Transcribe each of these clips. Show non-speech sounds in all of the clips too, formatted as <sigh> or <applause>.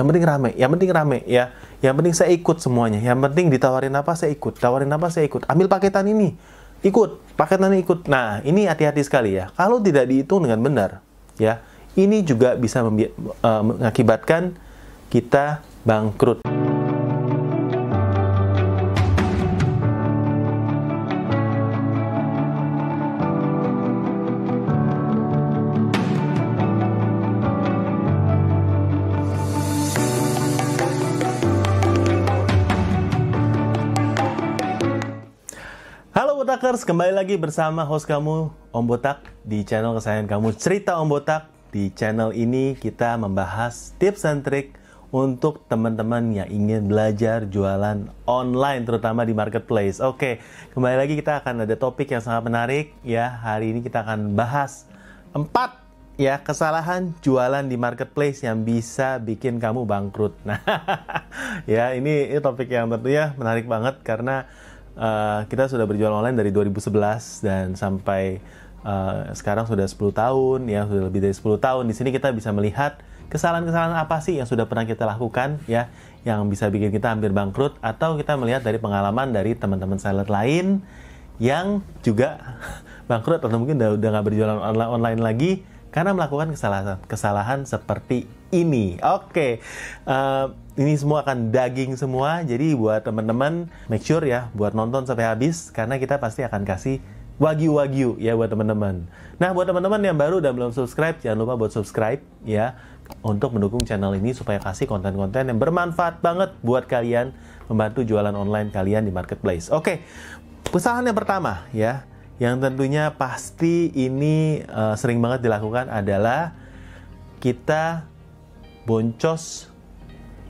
yang penting rame, yang penting rame ya. Yang penting saya ikut semuanya. Yang penting ditawarin apa saya ikut, tawarin apa saya ikut. Ambil paketan ini, ikut, paketan ini ikut. Nah, ini hati-hati sekali ya. Kalau tidak dihitung dengan benar, ya, ini juga bisa uh, mengakibatkan kita bangkrut. Botakers, kembali lagi bersama host kamu Om Botak di channel kesayangan kamu Cerita Om Botak. Di channel ini kita membahas tips and trik untuk teman-teman yang ingin belajar jualan online terutama di marketplace. Oke, kembali lagi kita akan ada topik yang sangat menarik ya. Hari ini kita akan bahas empat ya kesalahan jualan di marketplace yang bisa bikin kamu bangkrut. <laughs> Nah, ya ini, ini topik yang tentunya menarik banget karena uh, kita sudah berjualan online dari 2011 dan sampai uh, sekarang sudah 10 tahun ya sudah lebih dari 10 tahun. Di sini kita bisa melihat kesalahan-kesalahan apa sih yang sudah pernah kita lakukan ya yang bisa bikin kita hampir bangkrut atau kita melihat dari pengalaman dari teman-teman seller lain yang juga <laughs> bangkrut atau mungkin udah udah nggak berjualan online, online lagi karena melakukan kesalahan kesalahan seperti ini. Oke, okay. uh, eh, ini semua akan daging semua. Jadi buat teman-teman make sure ya buat nonton sampai habis karena kita pasti akan kasih wagyu-wagyu ya buat teman-teman. Nah, buat teman-teman yang baru dan belum subscribe, jangan lupa buat subscribe ya untuk mendukung channel ini supaya kasih konten-konten yang bermanfaat banget buat kalian membantu jualan online kalian di marketplace. Oke. Okay. Kesalahan yang pertama ya yang tentunya pasti ini uh, sering banget dilakukan adalah kita boncos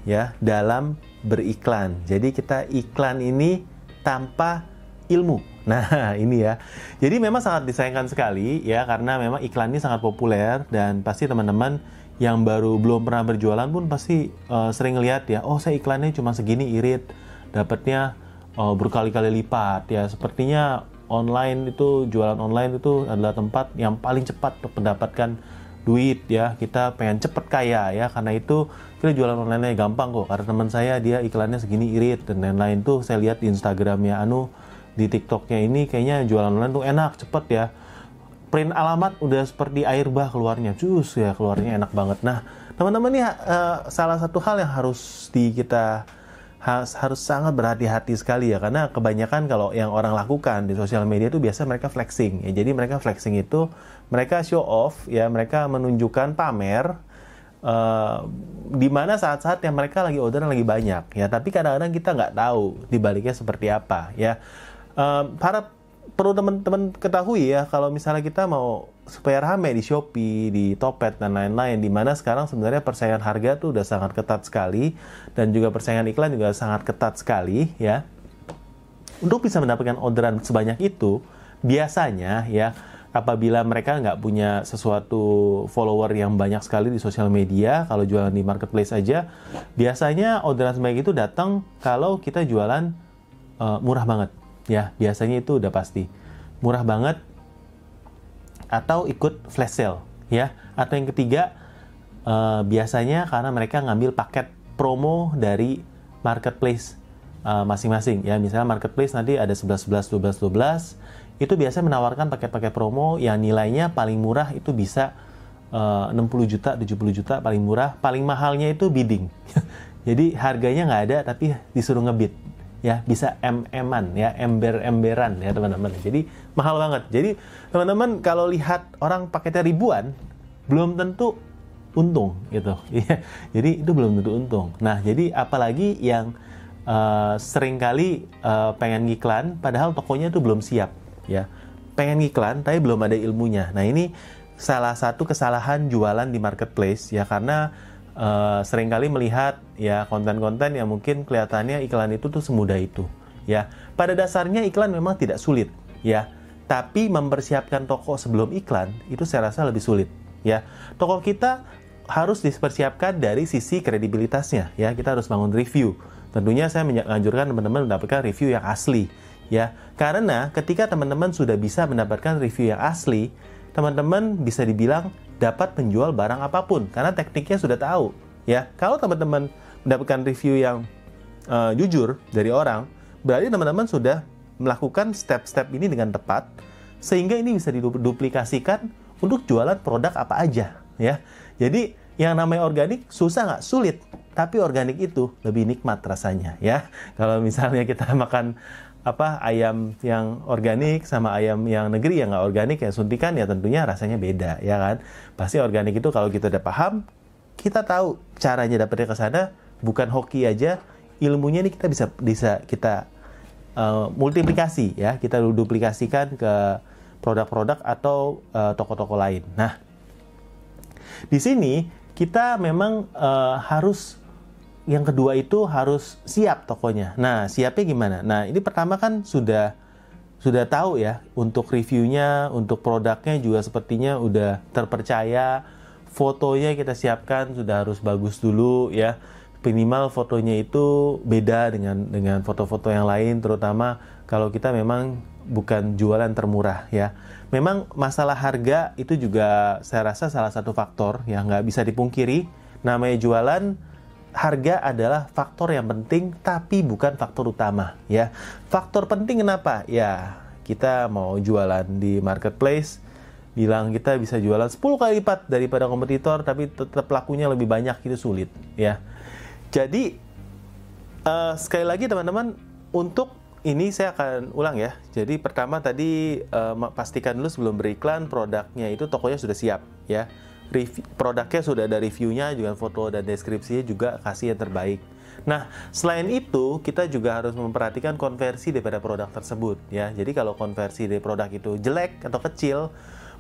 ya dalam beriklan. Jadi kita iklan ini tanpa ilmu. Nah, <laughs> ini ya. Jadi memang sangat disayangkan sekali ya karena memang iklan ini sangat populer dan pasti teman-teman yang baru belum pernah berjualan pun pasti uh, sering lihat ya, oh saya iklannya cuma segini irit, dapatnya uh, berkali-kali lipat ya. Sepertinya online itu jualan online itu adalah tempat yang paling cepat mendapatkan duit ya kita pengen cepet kaya ya karena itu kita jualan online gampang kok karena teman saya dia iklannya segini irit dan lain-lain. Tuh saya lihat di Instagramnya Anu di TikToknya ini kayaknya jualan online tuh enak cepet ya. Print alamat udah seperti air bah keluarnya cus ya keluarnya enak banget. Nah teman-teman ini uh, salah satu hal yang harus di kita harus, harus sangat berhati-hati sekali ya karena kebanyakan kalau yang orang lakukan di sosial media itu biasa mereka flexing ya. Jadi mereka flexing itu mereka show off ya. Mereka menunjukkan pamer uh, di mana saat-saat yang mereka lagi order lagi banyak ya. Tapi kadang-kadang kita nggak tahu dibaliknya seperti apa ya. Uh, para perlu teman-teman ketahui ya kalau misalnya kita mau supaya rame di Shopee, di Topet dan lain-lain di mana sekarang sebenarnya persaingan harga tuh udah sangat ketat sekali dan juga persaingan iklan juga sangat ketat sekali ya. Untuk bisa mendapatkan orderan sebanyak itu, biasanya ya apabila mereka nggak punya sesuatu follower yang banyak sekali di sosial media, kalau jualan di marketplace aja, biasanya orderan sebanyak itu datang kalau kita jualan uh, murah banget ya biasanya itu udah pasti. Murah banget atau ikut flash sale ya. Atau yang ketiga uh, biasanya karena mereka ngambil paket promo dari marketplace uh, masing-masing ya. Misalnya marketplace nanti ada 11 11 12 12 itu biasanya menawarkan paket-paket promo yang nilainya paling murah itu bisa uh, 60 juta 70 juta paling murah. Paling mahalnya itu bidding. <laughs> Jadi harganya nggak ada tapi disuruh ngebid ya bisa em-eman ya ember-emberan ya teman-teman. Jadi mahal banget. Jadi teman-teman kalau lihat orang paketnya ribuan belum tentu untung gitu. <laughs> Ya jadi itu belum tentu untung. Nah jadi apalagi yang uh, sering kali uh, pengen ngiklan padahal tokonya itu belum siap ya. Pengen ngiklan tapi belum ada ilmunya. Nah ini salah satu kesalahan jualan di marketplace ya karena uh, sering kali melihat ya konten-konten yang mungkin kelihatannya iklan itu tuh semudah itu ya. Pada dasarnya iklan memang tidak sulit ya. Tapi mempersiapkan toko sebelum iklan itu saya rasa lebih sulit ya. Toko kita harus dipersiapkan dari sisi kredibilitasnya ya. Kita harus bangun review. Tentunya saya menganjurkan teman-teman mendapatkan review yang asli ya. Karena ketika teman-teman sudah bisa mendapatkan review yang asli teman-teman bisa dibilang dapat menjual barang apa pun karena tekniknya sudah tahu ya. Kalau teman-teman mendapatkan review yang uh, jujur dari orang, berarti teman-teman sudah melakukan step-step ini dengan tepat sehingga ini bisa diduplikasikan untuk jualan produk apa aja ya. Jadi yang namanya organik susah nggak? Sulit. Tapi organik itu lebih nikmat rasanya ya. <laughs> Kalau misalnya kita <laughs> makan apa ayam yang organik sama ayam yang negeri yang nggak organik ya suntikan ya tentunya rasanya beda ya kan. Pasti organik itu kalau kita udah paham, kita tahu caranya dapetnya ke sana bukan hoki aja, ilmunya ini kita bisa bisa kita uh, multiplikasi ya, kita duplikasikan ke produk-produk atau uh, toko-toko lain. Nah, di sini kita memang uh, harus yang kedua itu harus siap tokonya. Nah, siapnya gimana? Nah, ini pertama kan sudah sudah tahu ya untuk reviewnya, untuk produknya juga sepertinya udah terpercaya. Fotonya kita siapkan sudah harus bagus dulu ya. Minimal fotonya itu beda dengan dengan foto-foto yang lain, terutama kalau kita memang bukan jualan termurah ya. Memang masalah harga itu juga saya rasa salah satu faktor yang nggak bisa dipungkiri. Namanya jualan, harga adalah faktor yang penting tapi bukan faktor utama ya. Faktor penting kenapa? Ya kita mau jualan di marketplace, bilang kita bisa jualan 10 kali lipat daripada kompetitor tapi tetap lakunya lebih banyak itu sulit ya. Jadi uh, sekali lagi teman-teman untuk ini saya akan ulang ya. Jadi pertama tadi uh, pastikan dulu sebelum beriklan produknya itu tokonya sudah siap ya. Review, produknya sudah ada reviewnya, juga foto dan deskripsinya juga kasih yang terbaik. Nah, selain itu kita juga harus memperhatikan konversi daripada produk tersebut ya. Jadi kalau konversi dari produk itu jelek atau kecil,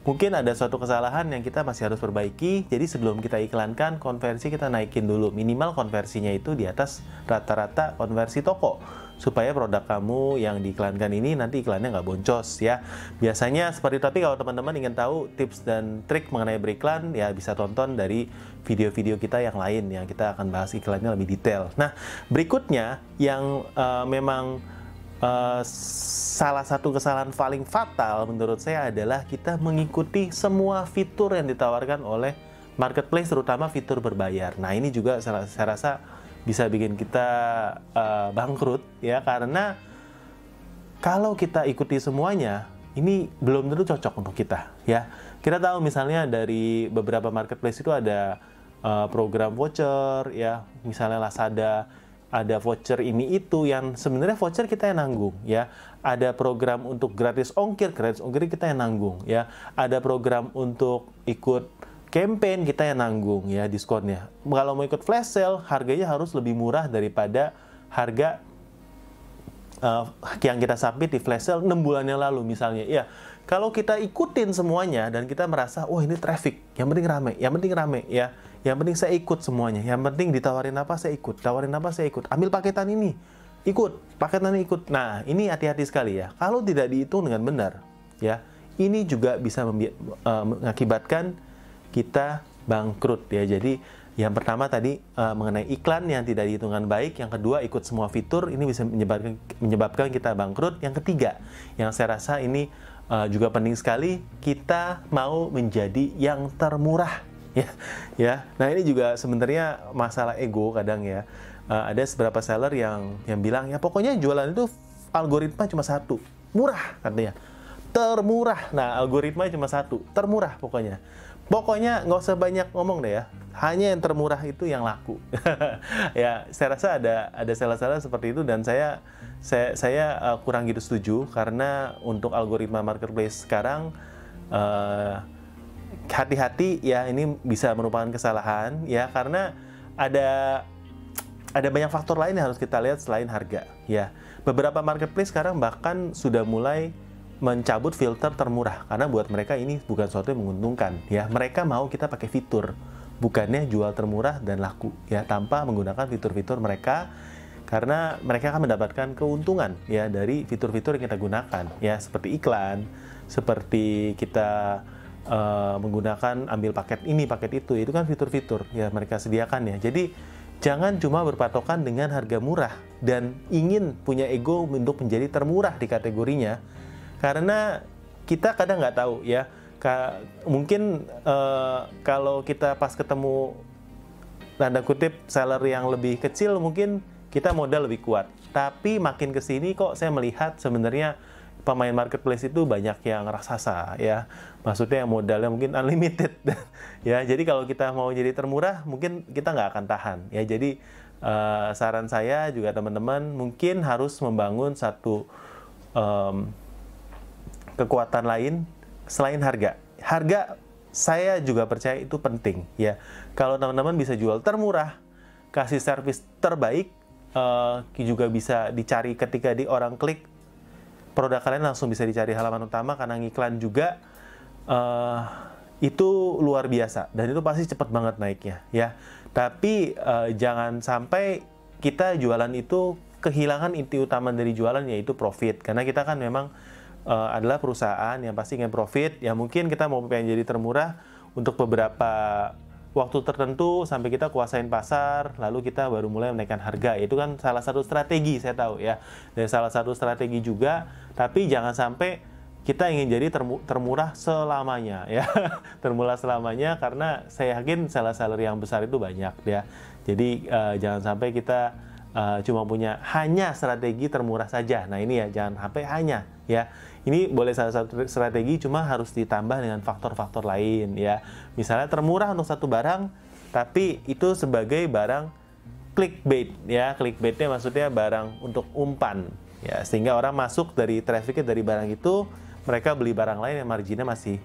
mungkin ada suatu kesalahan yang kita masih harus perbaiki. Jadi sebelum kita iklankan, konversi kita naikin dulu. Minimal konversinya itu di atas rata-rata konversi toko supaya produk kamu yang diiklankan ini nanti iklannya nggak boncos ya. Biasanya seperti itu, tapi kalau teman-teman ingin tahu tips dan trik mengenai beriklan ya bisa tonton dari video-video kita yang lain yang kita akan bahas iklannya lebih detail. Nah, berikutnya yang uh, memang uh, salah satu kesalahan paling fatal menurut saya adalah kita mengikuti semua fitur yang ditawarkan oleh marketplace terutama fitur berbayar. Nah, ini juga saya, rasa bisa bikin kita uh, bangkrut ya. Karena kalau kita ikuti semuanya ini belum tentu cocok untuk kita ya. Kita tahu misalnya dari beberapa marketplace itu ada uh, program voucher ya. Misalnya Lazada ada voucher ini itu yang sebenarnya voucher kita yang nanggung ya. Ada program untuk gratis ongkir gratis ongkir kita yang nanggung ya. Ada program untuk ikut campaign kita yang nanggung ya diskonnya. Kalau mau ikut flash sale, harganya harus lebih murah daripada harga uh, yang kita submit di flash sale 6 bulan yang lalu misalnya. Ya, kalau kita ikutin semuanya dan kita merasa, wah oh, ini traffic, yang penting rame, yang penting rame ya. Yang penting saya ikut semuanya. Yang penting ditawarin apa saya ikut, tawarin apa saya ikut. Ambil paketan ini, ikut, paketan ini ikut. Nah, ini hati-hati sekali ya. Kalau tidak dihitung dengan benar, ya, ini juga bisa uh, mengakibatkan kita bangkrut ya. Jadi yang pertama tadi uh, mengenai iklan yang tidak dihitungkan baik, yang kedua ikut semua fitur ini bisa menyebabkan menyebabkan kita bangkrut. Yang ketiga, yang saya rasa ini uh, juga penting sekali, kita mau menjadi yang termurah <laughs> ya. Ya. Nah, ini juga sebenarnya masalah ego kadang ya. Uh, ada beberapa seller yang yang bilang ya pokoknya jualan itu algoritma cuma satu, murah katanya. Termurah. Nah, algoritma cuma satu, termurah pokoknya. Pokoknya nggak usah banyak ngomong deh ya. Hanya yang termurah itu yang laku. <laughs> ya, saya rasa ada ada salah-salah seperti itu dan saya saya saya uh, kurang gitu setuju karena untuk algoritma marketplace sekarang uh, hati-hati ya ini bisa merupakan kesalahan ya karena ada ada banyak faktor lain yang harus kita lihat selain harga ya. Beberapa marketplace sekarang bahkan sudah mulai mencabut filter termurah karena buat mereka ini bukan sesuatu yang menguntungkan. Ya mereka mau kita pakai fitur. Bukannya jual termurah dan laku. Ya tanpa menggunakan fitur-fitur mereka karena mereka akan mendapatkan keuntungan ya dari fitur-fitur yang kita gunakan. Ya seperti iklan seperti kita uh, menggunakan ambil paket ini paket itu. Itu kan fitur-fitur ya mereka sediakan ya. Jadi jangan cuma berpatokan dengan harga murah dan ingin punya ego untuk menjadi termurah di kategorinya karena kita kadang nggak tahu ya Ka mungkin uh, kalau kita pas ketemu tanda kutip seller yang lebih kecil mungkin kita modal lebih kuat. Tapi makin ke sini kok saya melihat sebenarnya pemain marketplace itu banyak yang raksasa ya. Maksudnya yang modalnya mungkin unlimited <laughs> ya. Jadi kalau kita mau jadi termurah mungkin kita nggak akan tahan ya. Jadi uh, saran saya juga teman-teman mungkin harus membangun satu um, kekuatan lain selain harga. Harga saya juga percaya itu penting ya. Kalau teman-teman bisa jual termurah, kasih servis terbaik, uh, juga bisa dicari ketika di orang klik produk kalian langsung bisa dicari halaman utama karena ngiklan juga uh, itu luar biasa dan itu pasti cepat banget naiknya ya tapi uh, jangan sampai kita jualan itu kehilangan inti utama dari jualan yaitu profit karena kita kan memang uh, adalah perusahaan yang pasti ingin profit ya mungkin kita mau pengen jadi termurah untuk beberapa waktu tertentu sampai kita kuasain pasar, lalu kita baru mulai menaikkan harga. Itu kan salah satu strategi saya tahu ya. Dan salah satu strategi juga, tapi jangan sampai kita ingin jadi termurah selamanya <laughs> ya. termurah selamanya karena saya yakin seller-seller yang besar itu banyak ya. Jadi uh, jangan sampai kita uh, cuma punya hanya strategi termurah saja. Nah, ini ya jangan sampai hanya ya ini boleh salah satu strategi cuma harus ditambah dengan faktor-faktor lain ya. Misalnya termurah untuk satu barang tapi itu sebagai barang clickbait ya. Clickbaitnya maksudnya barang untuk umpan ya sehingga orang masuk dari trafficnya dari barang itu mereka beli barang lain yang marginnya masih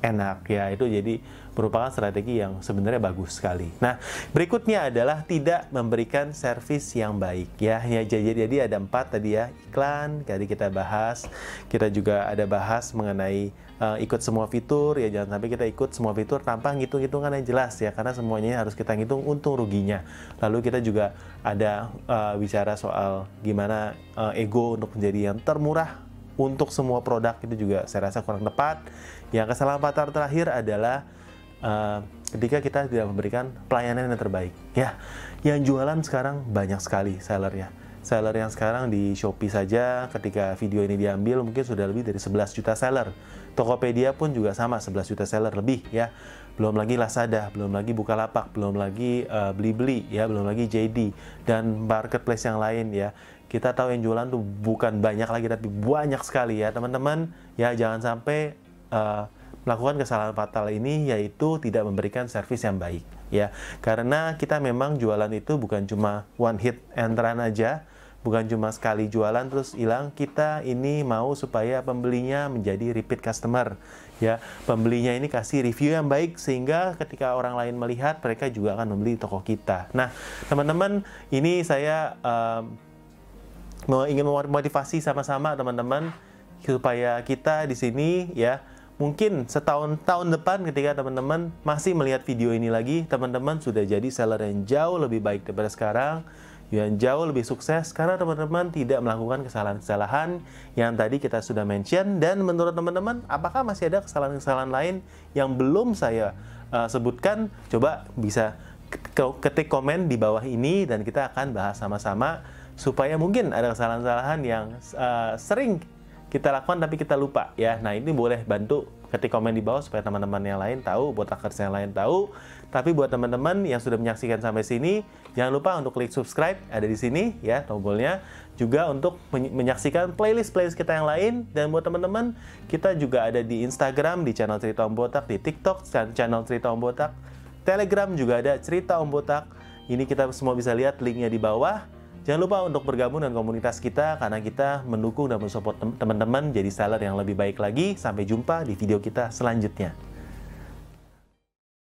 enak ya itu jadi merupakan strategi yang sebenarnya bagus sekali. Nah berikutnya adalah tidak memberikan servis yang baik ya ya jadi jadi ada empat tadi ya iklan tadi kita bahas kita juga ada bahas mengenai uh, ikut semua fitur ya jangan sampai kita ikut semua fitur tanpa ngitung hitungan yang jelas ya karena semuanya harus kita ngitung untung ruginya. Lalu kita juga ada uh, bicara soal gimana uh, ego untuk menjadi yang termurah untuk semua produk itu juga saya rasa kurang tepat. Yang kesalahan fatal terakhir adalah uh, ketika kita tidak memberikan pelayanan yang terbaik. Ya, yang jualan sekarang banyak sekali sellernya. Seller yang sekarang di Shopee saja ketika video ini diambil mungkin sudah lebih dari 11 juta seller. Tokopedia pun juga sama 11 juta seller lebih ya. Belum lagi Lazada, belum lagi Bukalapak, belum lagi uh, Blibli ya, belum lagi JD dan marketplace yang lain ya kita tahu yang jualan tuh bukan banyak lagi tapi banyak sekali ya teman-teman ya jangan sampai uh, melakukan kesalahan fatal ini yaitu tidak memberikan servis yang baik ya. Karena kita memang jualan itu bukan cuma one hit and run aja bukan cuma sekali jualan terus hilang. Kita ini mau supaya pembelinya menjadi repeat customer ya. Pembelinya ini kasih review yang baik sehingga ketika orang lain melihat mereka juga akan membeli toko kita. Nah teman-teman ini saya um, ingin memotivasi sama-sama teman-teman supaya kita di sini ya mungkin setahun tahun depan ketika teman-teman masih melihat video ini lagi teman-teman sudah jadi seller yang jauh lebih baik daripada sekarang yang jauh lebih sukses karena teman-teman tidak melakukan kesalahan-kesalahan yang tadi kita sudah mention. Dan menurut teman-teman apakah masih ada kesalahan-kesalahan lain yang belum saya uh, sebutkan? Coba bisa ketik komen di bawah ini dan kita akan bahas sama-sama supaya mungkin ada kesalahan-kesalahan yang uh, sering kita lakukan tapi kita lupa ya. Nah ini boleh bantu ketik komen di bawah supaya teman-teman yang lain tahu, buat akers yang lain tahu. Tapi buat teman-teman yang sudah menyaksikan sampai sini, jangan lupa untuk klik subscribe ada di sini ya tombolnya. Juga untuk menyaksikan playlist-playlist kita yang lain dan buat teman-teman kita juga ada di Instagram di channel Cerita Om Botak, di TikTok channel Cerita Om Botak, Telegram juga ada Cerita Om Botak. Ini kita semua bisa lihat linknya di bawah. Jangan lupa untuk bergabung dengan komunitas kita karena kita mendukung dan mensupport teman-teman jadi seller yang lebih baik lagi. Sampai jumpa di video kita selanjutnya.